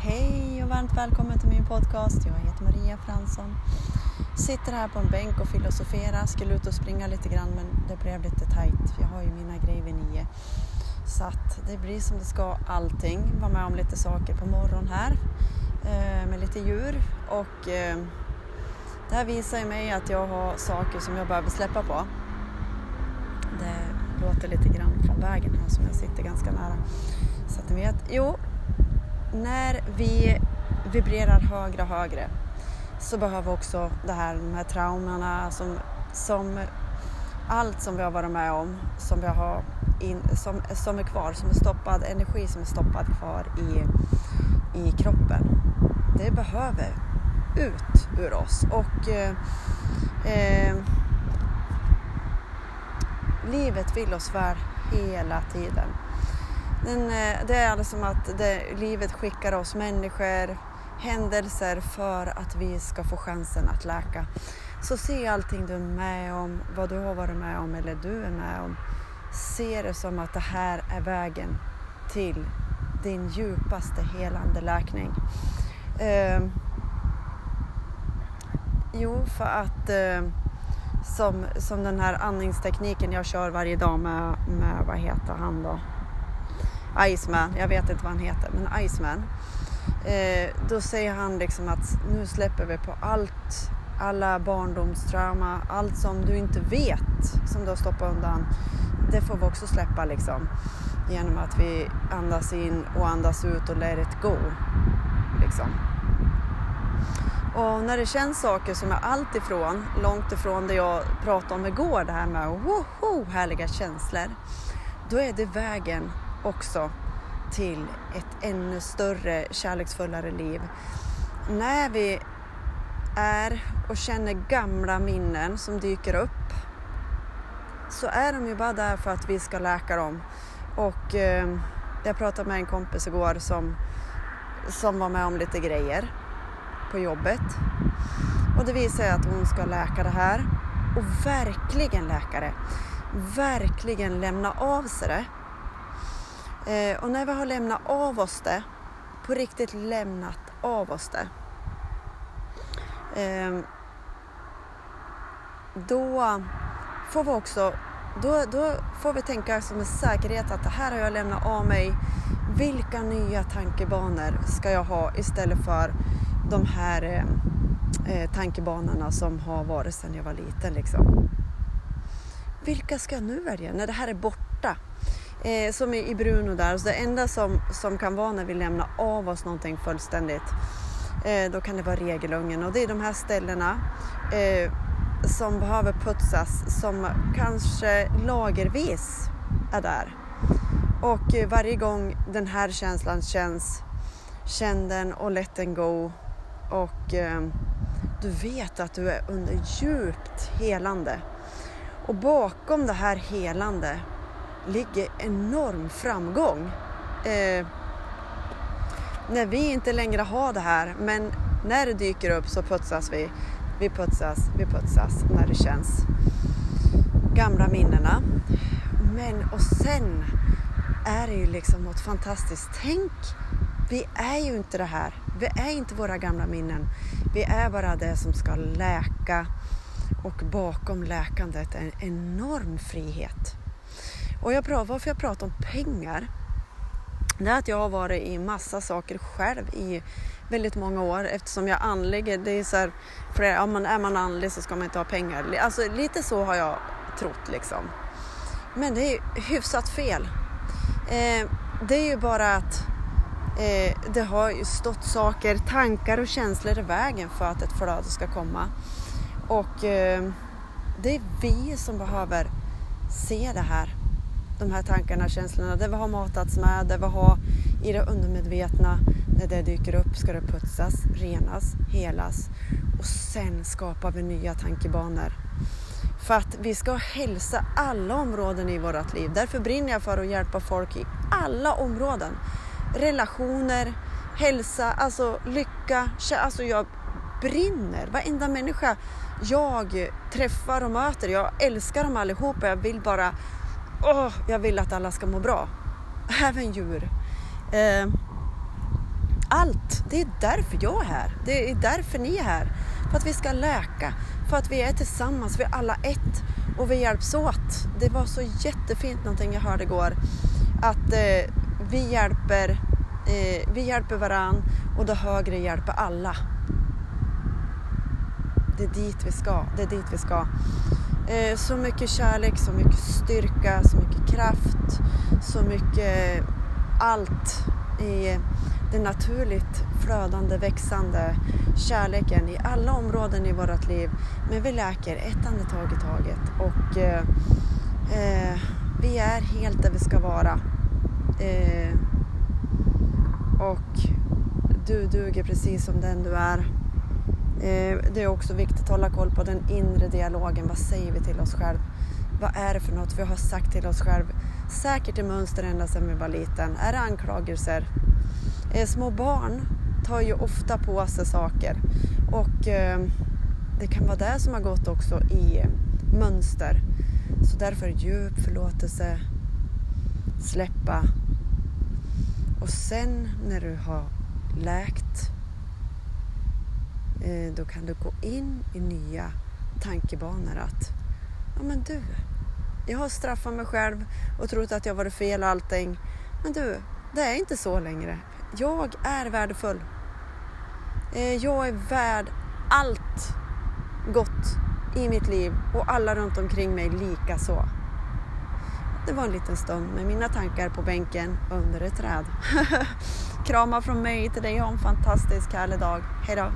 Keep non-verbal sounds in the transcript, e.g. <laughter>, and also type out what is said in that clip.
Hej och varmt välkommen till min podcast. Jag heter Maria Fransson. Sitter här på en bänk och filosoferar. Skulle ut och springa lite grann men det blev lite tajt. Jag har ju mina grejer vid nio. Så att det blir som det ska allting. Var med om lite saker på morgonen här eh, med lite djur och eh, det här visar ju mig att jag har saker som jag behöver släppa på. Det låter lite grann från vägen här som jag sitter ganska nära. Så att ni vet. Jo, när vi vibrerar högre och högre så behöver också det här, de här traumorna som, som allt som vi har varit med om, som, vi har in, som, som är kvar, som är stoppad, energi som är stoppad kvar i, i kroppen. Det behöver ut ur oss och eh, eh, livet vill oss väl hela tiden. Den, eh, det är alltså som att det, livet skickar oss människor, händelser för att vi ska få chansen att läka. Så se allting du är med om, vad du har varit med om eller du är med om. Se det som att det här är vägen till din djupaste helande läkning. Eh, jo, för att eh, som, som den här andningstekniken jag kör varje dag med, med vad heter han då? Iceman, jag vet inte vad han heter, men Iceman. Eh, då säger han liksom att nu släpper vi på allt, alla barndomstrauma, allt som du inte vet som du har stoppat undan. Det får vi också släppa liksom genom att vi andas in och andas ut och let it go. Liksom. Och när det känns saker som är allt ifrån, långt ifrån det jag pratade om igår, det här med woho, härliga känslor. Då är det vägen också till ett ännu större kärleksfullare liv. När vi är och känner gamla minnen som dyker upp så är de ju bara där för att vi ska läka dem. Och eh, jag pratade med en kompis igår som, som var med om lite grejer på jobbet. Och det visar sig att hon ska läka det här och verkligen läka det. Verkligen lämna av sig det Eh, och när vi har lämnat av oss det, på riktigt lämnat av oss det, eh, då får vi också då, då får vi tänka som en säkerhet att det här har jag lämnat av mig. Vilka nya tankebanor ska jag ha istället för de här eh, eh tankebanorna som har varit sedan jag var liten? Liksom. Vilka ska jag nu välja när det här är borta? Eh, som i Bruno där, så det enda som, som kan vara när vi lämnar av oss någonting fullständigt, eh, då kan det vara regelungen och det är de här ställena eh, som behöver putsas, som kanske lagervis är där. Och eh, varje gång den här känslan känns, känn den och let den go. Och eh, du vet att du är under djupt helande. Och bakom det här helande ligger enorm framgång. Eh, när vi inte längre har det här, men när det dyker upp så putsas vi. Vi putsas, vi putsas när det känns. Gamla minnena. Men och sen är det ju liksom något fantastiskt. Tänk, vi är ju inte det här. Vi är inte våra gamla minnen. Vi är bara det som ska läka och bakom läkandet är en enorm frihet. Och jag pratar, varför jag pratar om pengar, det är att jag har varit i massa saker själv i väldigt många år eftersom jag anlägger, det är så här, för ja, man, är man andlig så ska man inte ha pengar. Alltså lite så har jag trott liksom. Men det är hyfsat fel. Eh, det är ju bara att eh, det har ju stått saker, tankar och känslor i vägen för att ett flöde ska komma. Och eh, det är vi som behöver se det här de här tankarna, känslorna, det vi har matats med, det vi har i det undermedvetna. När det dyker upp ska det putsas, renas, helas och sen skapar vi nya tankebanor. För att vi ska hälsa alla områden i vårt liv. Därför brinner jag för att hjälpa folk i alla områden. Relationer, hälsa, alltså lycka. Alltså jag brinner. Varenda människa jag träffar och möter, jag älskar dem allihopa. Jag vill bara oh, jag vill att alla ska må bra. Även djur. Eh, allt. Det är därför jag är här. Det är därför ni är här. För att vi ska läka. För att vi är tillsammans, vi är alla ett och vi hjälps åt. Det var så jättefint någonting jag hörde igår. Att eh, vi hjälper eh, vi hjälper varann och det högre hjälper alla. Det är dit vi ska. Det är dit vi ska. Eh, så mycket kärlek, så mycket styrka, så mycket kraft, så mycket allt i den naturligt flödande, växande kärleken i alla områden i vårt liv. Men vi läker ett andetag i taget och eh, eh, vi är helt där vi ska vara. Eh, och du duger precis som den du är. Eh, det är också viktigt att hålla koll på den inre dialogen. Vad säger vi till oss själva? Vad är det för något vi har sagt till oss själva? Säkert i mönster ända sedan vi var liten. Är det anklagelser? Eh, små barn tar ju ofta på sig saker och eh, det kan vara det som har gått också i mönster. Så därför djup förlåtelse, släppa och sen när du har läkt Eh, då kan du gå in i nya tankebanor att ja men du, jag har straffat mig själv och trott att jag varit fel allting. Men du, det är inte så längre. Jag är värdefull. Eh, jag är värd allt gott i mitt liv och alla runt omkring mig lika så. Det var en liten stund med mina tankar på bänken under ett träd. <laughs> Kramar från mig till dig och en fantastisk härlig dag. Hejdå!